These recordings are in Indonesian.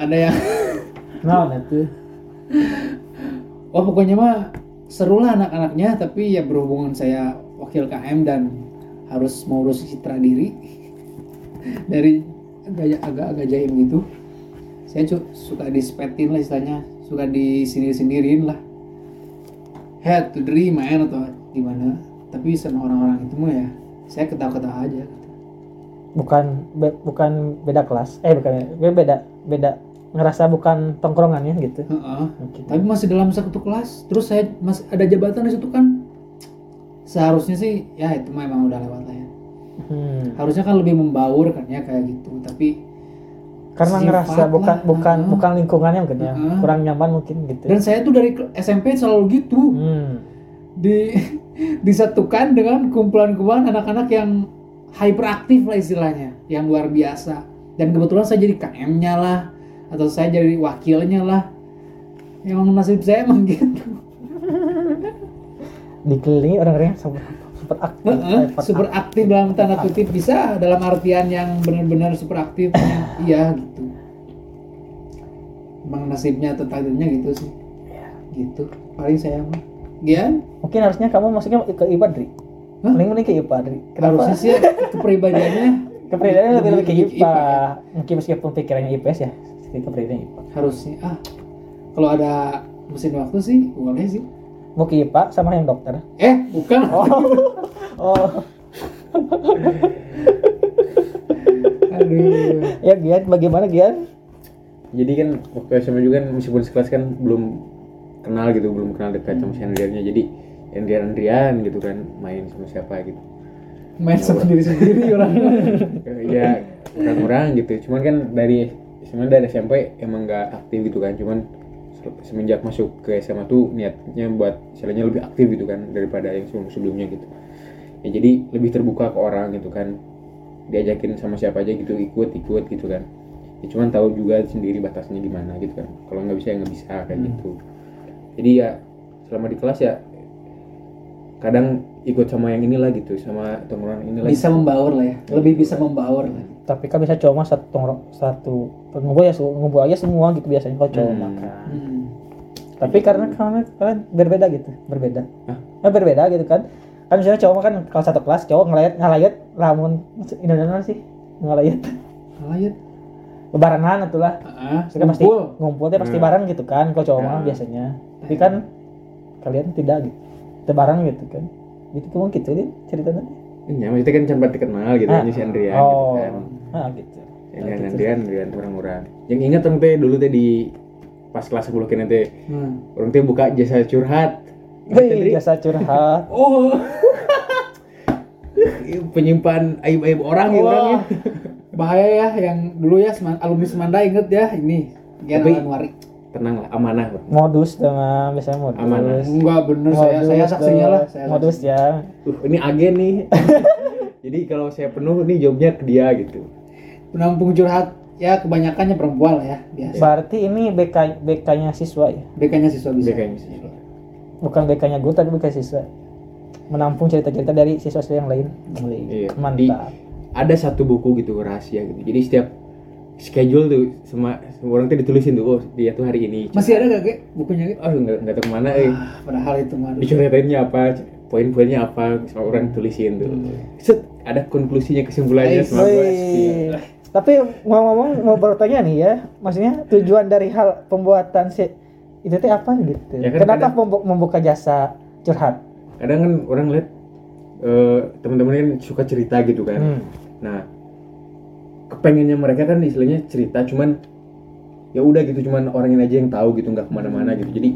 ada yang Nah, itu. oh pokoknya mah seru lah anak-anaknya tapi ya berhubungan saya wakil KM dan harus mengurus citra diri dari agak agak-agak jaim gitu saya suka dispetin lah istilahnya suka di sini sindirin lah head to dream main atau gimana tapi sama orang-orang itu mah ya saya ketawa-ketawa aja Bukan be- bukan beda kelas. Eh, bukan ya. beda beda ngerasa bukan tongkrongannya gitu. Heeh. Gitu. tapi masih dalam satu kelas terus saya masih ada jabatan di situ kan seharusnya sih ya itu mah emang udah lewat lah ya Hmm. harusnya kan lebih membaur kan ya kayak gitu tapi Karena ngerasa lah, bukan bukan heeh. bukan lingkungannya mungkin ya. Heeh. Kurang nyaman mungkin gitu. dan saya tuh dari SMP selalu gitu Hmm. di disatukan dengan kumpulan-kumpulan anak-anak yang hyperaktif lah istilahnya yang luar biasa dan kebetulan saya jadi KM-nya lah atau saya jadi wakilnya lah. Emang nasib saya emang gitu. Dikelilingi orang-orang yang super, super aktif. Heeh, hyper super aktif dalam tanda kutip bisa dalam artian yang benar-benar super aktif. Iya gitu. Emang nasibnya atau takdirnya gitu sih. Gitu. Paling saya mah. Gian Mungkin harusnya kamu masuknya ke IPA, Dri. Hah? Mending mending ke IPA, Dri. Kenapa? harusnya sih kepribadiannya? Kepribadiannya lebih lebih ke IPA. IPA, Mungkin meskipun pikirannya IPS ya, tapi kepribadiannya IPA. harusnya ah kalau ada mesin waktu sih boleh sih Mau ke IPA sama yang dokter. eh bukan Oh. oh. aduh Ya Gian, bagaimana Gian? jadi kan waktu SMA juga kan meskipun sekelas kan belum kenal gitu belum kenal dekat sama si Andriannya jadi Andrian Andrian gitu kan main sama siapa gitu main sama diri sendiri orang ya orang-orang gitu cuman kan dari sebenarnya dari SMP emang nggak aktif gitu kan cuman se- semenjak masuk ke SMA tuh niatnya buat istilahnya lebih aktif gitu kan daripada yang sebelum sebelumnya gitu. Ya jadi lebih terbuka ke orang gitu kan diajakin sama siapa aja gitu ikut ikut gitu kan. Ya cuman tahu juga sendiri batasnya di mana gitu kan kalau nggak bisa ya nggak bisa kayak Hmm. gitu. Jadi ya selama di kelas ya kadang ikut sama yang inilah gitu sama tongkrongan inilah bisa membaur lah ya lebih bisa membaur lah Tapi kan bisa cuma satu tongkrong- satu ngumpul ya ngumpul aja semua gitu biasanya kalau cuma Hmm. kan. Hmm. Tapi karena kalian kalian berbeda gitu, berbeda. Hah? Eh, berbeda gitu kan. Kan misalnya cowok kan kalau satu kelas cowok ngelayat ngalayat lamun Indonesia sih ngalayat Alayat. bebarengan itulah. Ah, Maksudnya pasti ngumpul. ngumpulnya pasti Hmm. bareng gitu kan kalau cowok mah Hmm. biasanya. Tapi kan kalian tidak gitu. Tidak bareng gitu kan. Gitu kamu gitu dia ceritanya. Ya, maksudnya kan sempat kenal gitu Ah, ini si Andrian oh. gitu kan. Ah gitu. Andrian, gitu. Andrian, Andrian orang-orang. Yang ingat orang teh dulu teh di pas kelas 10 kena teh Hmm. orang teh buka jasa curhat. Wih, jasa curhat. Oh, penyimpan aib-aib orang ya Wah. orangnya. bahaya ya yang dulu ya alumni Semanda inget ya ini Gian Tapi- Anwari. Tenang lah, amanah. Bro. modus dengan biasanya modus Amanah. Enggak bener saya saya Modus, saksinya lah. tuh. Saya modus saksinya. ya Uh, ini agen nih. Jadi kalau saya penuh nih jawabnya ke dia gitu. Penampung curhat ya kebanyakannya perempuan lah ya biasa. berarti ini BK BK nya siswa ya BK-nya siswa bisa. BK-nya siswa. bukan BK nya guru tapi BK siswa menampung cerita-cerita dari siswa-siswa yang lain Iya. mantap Ada satu buku gitu rahasia gitu. Jadi setiap schedule tuh sama, semua orang tuh ditulisin tuh oh dia tuh hari ini. Masih ada gak, Ge? Bukunya, Ge? Oh enggak enggak tahu ke mana eh. Ah, padahal itu mah. aduh. dicuritainnya apa poin-poinnya apa sama orang tulisin tuh set ada konklusinya kesimpulannya sama gue tapi ngomong-ngomong mau bertanya nih ya maksudnya tujuan dari hal pembuatan si itu teh apa gitu Ya kan kenapa kadang- membu- membuka jasa curhat kadang kan orang lihat eh, teman-teman kan suka cerita gitu kan Hmm. nah kepengennya mereka kan istilahnya cerita cuman ya udah gitu cuman orang ini aja yang tahu gitu nggak ke mana-mana gitu jadi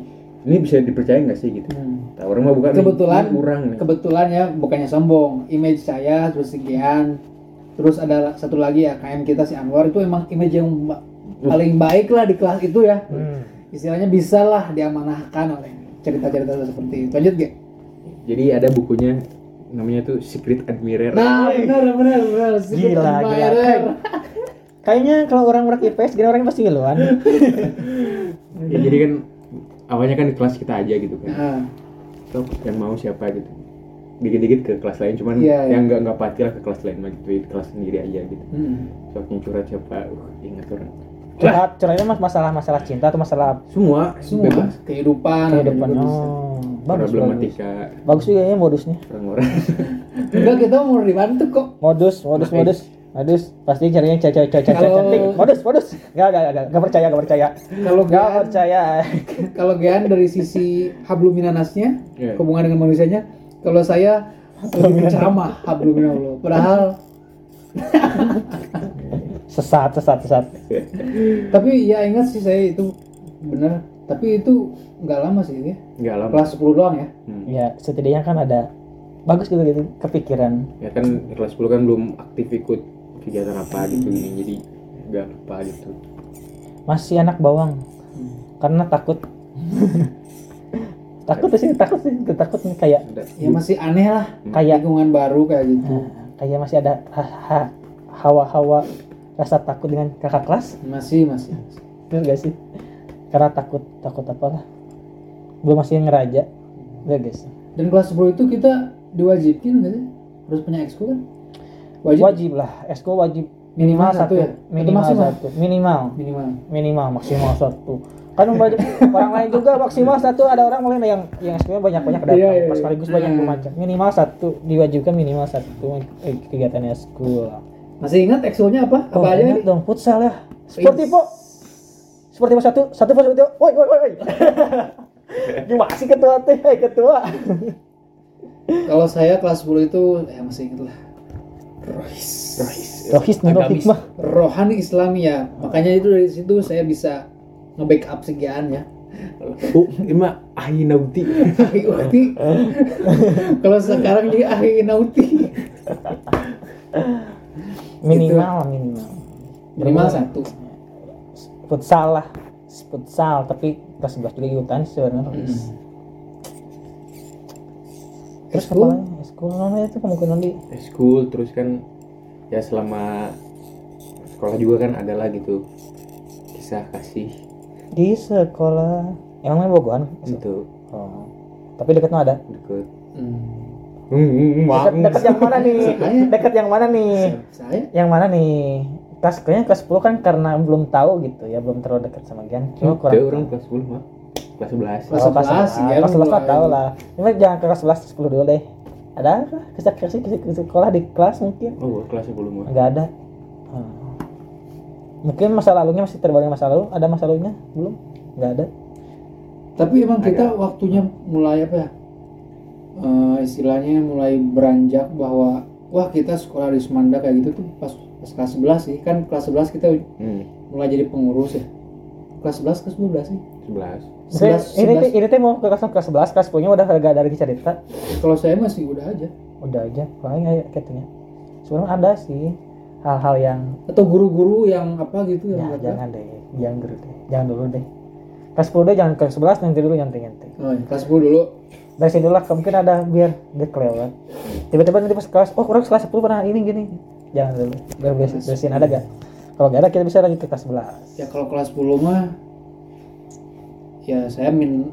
ini bisa dipercaya nggak sih gitu Hmm. nah, orang mah bukan Kebetulan- ini kurang nih Kebetulan ya bukannya sombong, image saya terus sekian. Terus ada satu lagi ya KM kita si Anwar itu emang image yang ba- paling baik lah di kelas itu ya. Hmm. Istilahnya bisa lah diamanahkan oleh cerita-cerita seperti itu. Lanjut Ge. jadi ada bukunya namanya tuh Secret Admirer Nah, benar benar benar. Secret Gila, Admirer. gila. kayaknya kalau orang orang IPS gini orangnya pasti ngiluan ya, jadi kan awalnya kan di kelas kita aja gitu kan Tuh, yang mau siapa gitu dikit-dikit ke kelas lain cuman Iya, iya. yang nggak nggak pasti lah ke kelas lain mah gitu di kelas sendiri aja gitu hmm. soalnya curhat siapa uh ingat orang curhat curhatnya mas masalah masalah cinta atau masalah semua semua bebas. kehidupan kehidupan oh bagus bagus problematika bagus juga ya modusnya. Orang-orang enggak kita mau dibantu kok. Modus modus Makanya. modus. Modus pasti carinya cewek cewek cewek cantik modus modus. Nggak nggak nggak nggak percaya nggak percaya. Kalau nggak Gian percaya. kalau Gian dari sisi habluminanasnya Iya. hubungan dengan manusianya kalau saya lebih ceramah habluminallah padahal sesat sesat sesat. Tapi ya ingat sih saya itu benar. Tapi itu nggak lama sih ya nggak lama. Kelas 10 doang ya? Hmm. ya setidaknya kan ada bagus gitu gitu kepikiran. Ya kan kelas 10 kan belum aktif ikut kegiatan apa gitu gini jadi nggak lupa gitu. Masih anak bawang. Karena takut. Takut sih takut sih takut nih kayak ya masih aneh lah kayak lingkungan baru kayak gitu. Nah, kayak masih ada ha- ha- hawa-hawa rasa takut dengan kakak kelas. Masih masih bener gak sih? Karena takut takut apalah belum masih ngeraja. Bener guys. Dan kelas 10 itu kita diwajibkan nggak sih? Harus punya ekskul kan? Wajib, wajib, lah. Esko wajib. Minimal Minimal satu, satu. Ya? minimal Atau maksimal? satu. Minimal. Minimal. Minimal maksimal satu. Kan banyak orang lain juga maksimal satu. Ada orang mulai yang yang sebenarnya banyak banyak Iya, iya, pas iya. sekaligus banyak bermacam minimal satu. Diwajibkan minimal satu. Eh, kegiatan eskul masih ingat ekskulnya apa? Apa oh, aja ingat nih dong futsal ya. Sportivo sportivo satu satu sportivo woi woi woi woi gimana sih ketua teh ketua. Kalau saya kelas 10 itu ya masih ingat lah. Rohis. Rohis. Nurul Agamis. hikmah. Rohani Islami ya makanya itu dari situ saya bisa nge-backup sekian ya. Oh ini mah ahli nauti. Kalau sekarang jadi ahli nauti. Minimal. Minimal minimal. satu. Futsal lah. Futsal tapi kelas 11 juga ikutan sebenarnya Rohis. terus Eskul? apa lagi eskul nona itu kemungkinan di school terus kan ya selama sekolah juga kan adalah gitu kisah kasih. Di sekolah. Emang main bogohan itu. Oh. tapi deket mah ada? Deket. Hmm. Hmm, dekat dekat yang mana nih? Dekat yang mana nih? Saya? Yang mana nih kelas kayaknya kelas 10 kan karena belum tahu gitu ya belum terlalu dekat sama Gian cuma Ada kurang orang kelas 10 mah kelas 11 Kelas Oh, kelas 11, 11 ya, kelas 11 mulai. tahu lah. Cuma jangan ke kelas 11 10 dulu deh. Ada kisah kisah kisah sekolah di kelas mungkin. Oh kelas 10 mah nggak ada. Hmm. mungkin masa lalunya masih terbaring masa lalu. Ada masa lalunya? Belum? Nggak ada. Tapi emang kita waktunya mulai apa ya? Eh, istilahnya mulai beranjak bahwa wah kita sekolah di Semanda kayak gitu tuh pas pas kelas 11 sih kan kelas 11 kita hmm, mulai jadi pengurus ya. Kelas 11 kelas 12 sih. 11 Saya- 11, ini 11. ini teh mau ke kelas kelas 11 kelas 10 nya udah agak dari cerita kalau saya masih udah aja. Udah aja paling aja katanya sebenarnya ada sih hal-hal yang atau guru-guru yang apa gitu ya, yang kata- jangan deh jangan dulu deh jangan dulu deh. Kelas 10 deh jangan kelas 11 nanti dulu nyantai nyantai oh, ya, kelas 10 dulu. Dari sini dulu lah mungkin ada biar dia kelewat. Tiba-tiba nanti pas kelas oh kurang kelas 10 pernah ini gini jangan dulu biar bersihin ada gak kalau gak ada kita bisa lanjut ke kelas 11 ya kalau kelas 10 mah ya saya min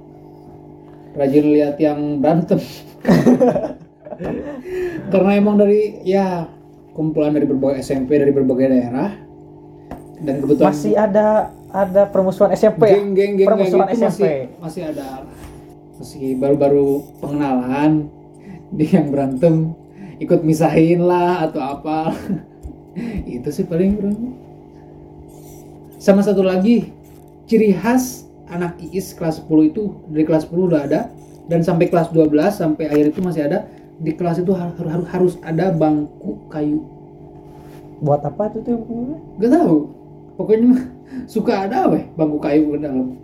rajin lihat yang berantem. Karena emang dari ya kumpulan dari berbagai SMP dari berbagai daerah dan kebetulan masih ada ada permusuhan SMP ya? geng geng geng permusuhan gitu SMP masih masih ada. Masih baru-baru pengenalan dia yang berantem ikut misahin lah atau apa itu sih paling kurang sama satu lagi ciri khas anak IIS kelas 10 itu dari kelas 10 udah ada dan sampai kelas 12 sampai akhir itu masih ada di kelas itu harus harus, harus ada bangku kayu buat apa tuh tuh Gak tahu. Pokoknya suka ada weh bangku kayu ke dalam.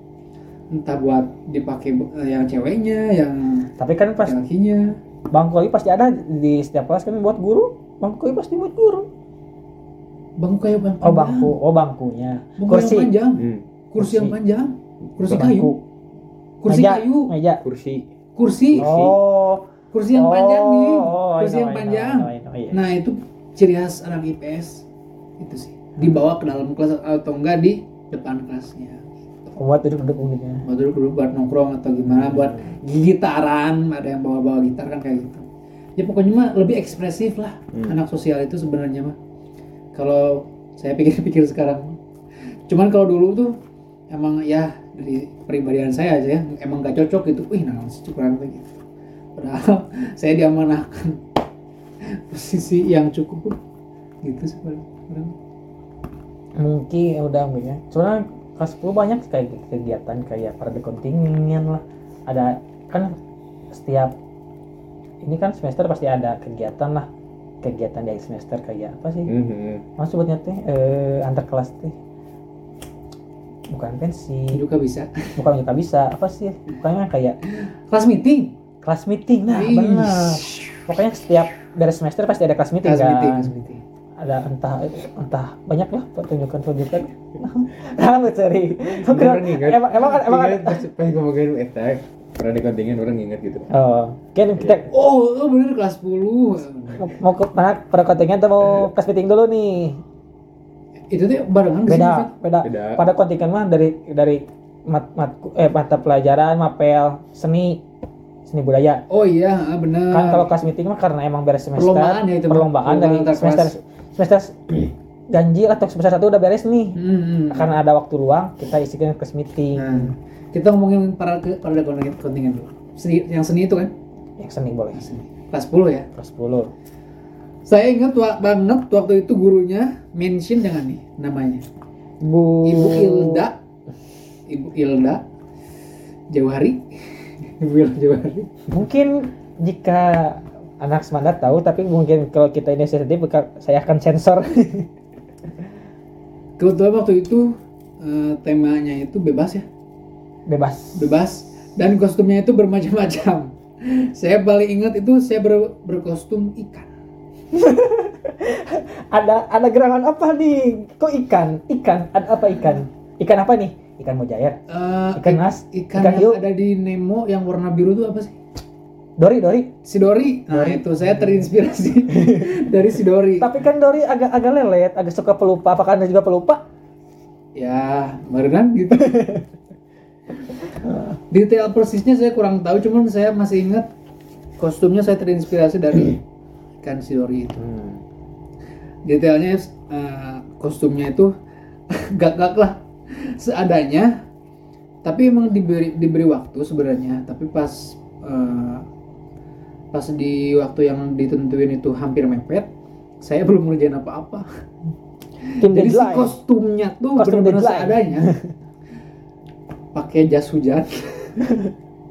Entah buat dipakai eh, yang ceweknya, yang tapi kan pas lakinya. Bangku kayu pasti ada di setiap kelas kan buat guru bangku kayu pasti buat guru Bangku kayu yang oh bangku oh bangkunya Bangku kursi yang panjang. hmm, Kursi, yang Kursi. panjang. Kursi Bangku. kayu. Kursi meja kayu. meja kursi Kursi. oh Kursi yang panjang nih. oh, Kursi know, yang know, panjang. I know, I know, iya. Nah, itu ciri khas anak IPS. Itu sih. Dibawa ke dalam kelas atau enggak di depan kelasnya. Buat duduk-duduk gitu ya. buat dulu buat nongkrong atau gimana buat gitaran ada yang bawa bawa gitar kan kayak gitu. Ya pokoknya mah lebih ekspresif lah. Hmm. anak sosial itu sebenarnya mah. Kalau saya pikir-pikir sekarang. Cuman kalau dulu tuh emang ya dari pribadian saya aja ya emang gak cocok gitu. Wih nah si kurang gitu. Padahal saya diamanahkan posisi yang cukup gitu Kurang. mungkin ya udah ambil ya. Soalnya kelas 10 banyak kayak kegiatan kayak pada kontingen lah. Ada kan setiap ini kan semester pasti ada kegiatan lah. Kegiatan di akhir semester kayak apa sih? Mhm. Mas sebutnya teh eh, antar kelas teh. Bukan pensi. Juga bisa. Bukan kita bisa apa sih? Bukannya kayak kelas meeting? Kelas meeting nah Ih, benar pokoknya setiap dari semester pasti ada kelas meeting kelas kan. meeting ada entah entah banyak lah pertunjukan pertunjukan. Nah ingat, emang emang kan- emang ada. pas, ngomongin eta pernah di kontingen orang ingat gitu. Oh kan kita oh, oh bener kelas 10 mau- ke mana? Pada kontingen atau mau kelas meeting dulu nih? Itu tuh barengan beda beda. Beda. pada kontingen mah dari dari mat, mat eh mata pelajaran mapel seni seni budaya. Oh iya ah, bener. Kan kalau kelas meeting mah karena emang beres semester Perlombaan ya itu, Bang. perlombaan dari Perlombaan antar semester ganjil atau semester satu udah beres nih Hmm, hmm. karena ada waktu luang kita isikan kelas meeting Nah, kita ngomongin para ke para kontingen, kontingen dulu. Seni, yang seni itu kan? yang seni boleh Seni. Kelas 10 ya. kelas 10 Saya ingat wa- banget waktu itu gurunya mention jangan nih namanya. Bu Ibu Ilda. Ibu Ilda Jawari. Ibu Ilda Jawari. mungkin jika anak semangat tahu tapi mungkin kalau kita ini sensitif saya akan sensor Kebetulan waktu itu eh, temanya itu bebas ya, bebas bebas dan kostumnya itu bermacam-macam. Saya paling ingat itu saya ber- berkostum ikan. ada ada gerangan apa nih kok ikan ikan ada apa ikan ikan apa nih ikan mujair Eh, Ikan mas? ikan, Ikan yang hiu? ada di Nemo yang warna biru itu apa sih? Dori Dori Si Dori. Nah, Dori. itu saya terinspirasi dari si Dori. tapi kan Dori agak agak lelet agak suka pelupa apakah anda juga pelupa Ya, barengan gitu. Detail persisnya saya kurang tahu, cuman saya masih ingat kostumnya saya terinspirasi dari ikan si Dori itu. Detailnya eh, kostumnya itu gak-gak lah seadanya. Tapi emang diberi diberi waktu sebenarnya, tapi pas eh, pas di waktu yang ditentuin itu hampir mepet, saya belum ngerjain apa-apa. tim Jadi si kostumnya tuh Kostum benar-benar seadanya. Pakai jas hujan.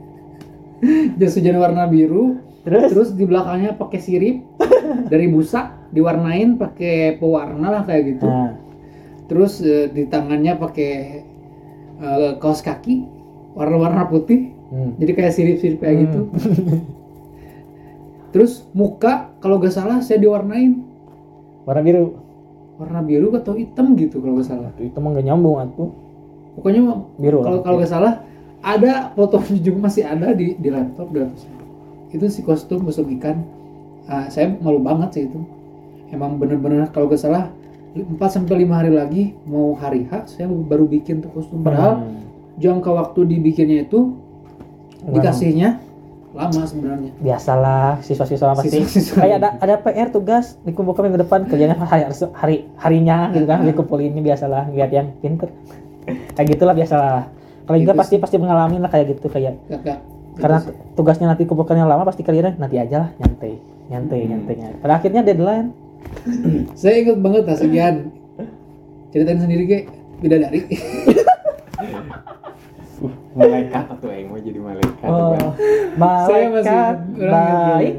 jas hujan warna biru, terus terus di belakangnya pakai sirip dari busa diwarnain pakai pewarna lah kayak gitu. nah, Terus eh, di tangannya pakai eh, kaos kaki warna-warna putih. hmm. Jadi kayak sirip-sirip kayak gitu. Terus muka kalau gak salah saya diwarnain. Warna biru. Warna biru atau hitam gitu kalau gak salah. itu mah gak nyambung atuh Pokoknya biru kalau kalau nggak salah ada fotonya juga masih ada di di laptop saya. itu si kostum kostum ikan. Ah, saya malu banget sih itu. Emang bener-bener kalau nggak salah 4 sampai lima hari lagi mau hari H saya baru bikin tuh kostum. Padahal Hmm. jangka waktu dibikinnya itu dikasihnya lama sebenarnya. Biasalah siswa-siswa pasti Siswa-siswa. kayak ada ada PR tugas dikumpulkan minggu depan kerjanya hari hari harinya gitu kan dikumpulin ini biasalah lihat yang pinter. Kayak gitulah biasalah. Kalau juga Gitu pasti pasti mengalami lah kayak gitu kayak kakak karena tugasnya nanti kumpulkan yang lama pasti kerjanya nanti aja lah nyantai nyantai Hmm. nyantainya pada akhirnya deadline. Saya inget banget lah sekian. Ceritain sendiri ke bidadari malaikat atau yang mau jadi malaikat oh. Saya masih malaikat baik.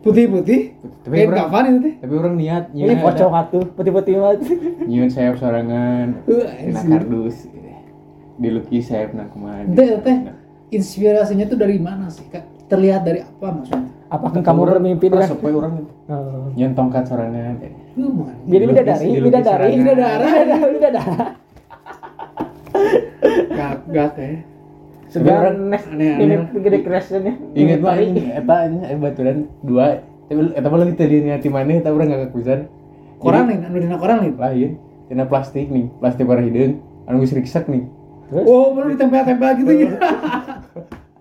putih-putih. Tapi kain orang kapan itu tapi orang niat ini pocong atuh putih-putih banget. Nyiun sayap sorangan. Uh, anjir. kardus. Dilukis sayap nak kumaha Teh, teh, inspirasinya tuh dari mana sih kak? Terlihat dari apa maksudnya? apakah kamu bermimpi dengan sesuai orang itu. Oh. nyiun tongkat sorangan. Eh, jadi bidadari bidadari. bidadari. Bidadari bidadari Gagak ya. Sebenarnya aneh-aneh ini lah. gede kerasnya ingat mah ini eta eh, baturan dua. Eta mah lagi tadi niati mana eta urang gak kepisan. Koran lain, anu dina koran lain. lain tina plastik nih plastik warna hidung. Anu geus riksak nih. Terus? Oh, baru ditempel-tempel gitu ya.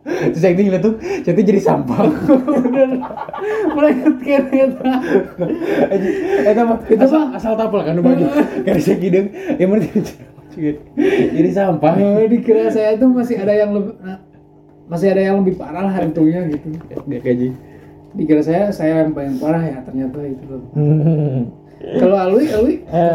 terus yang tinggal tuh jadi jadi sampah. Bener. Mereka eta itu mah Itu mah- asal tapel kan bagi karena saya gideng yang mana jadi sampah. Eh, dikira saya tuh masih ada yang lebih nah, masih ada yang lebih parah lah hantunya gitu. Dia kaji dikira saya saya yang paling parah ya ternyata itu. Loh kalau Alwi Alwi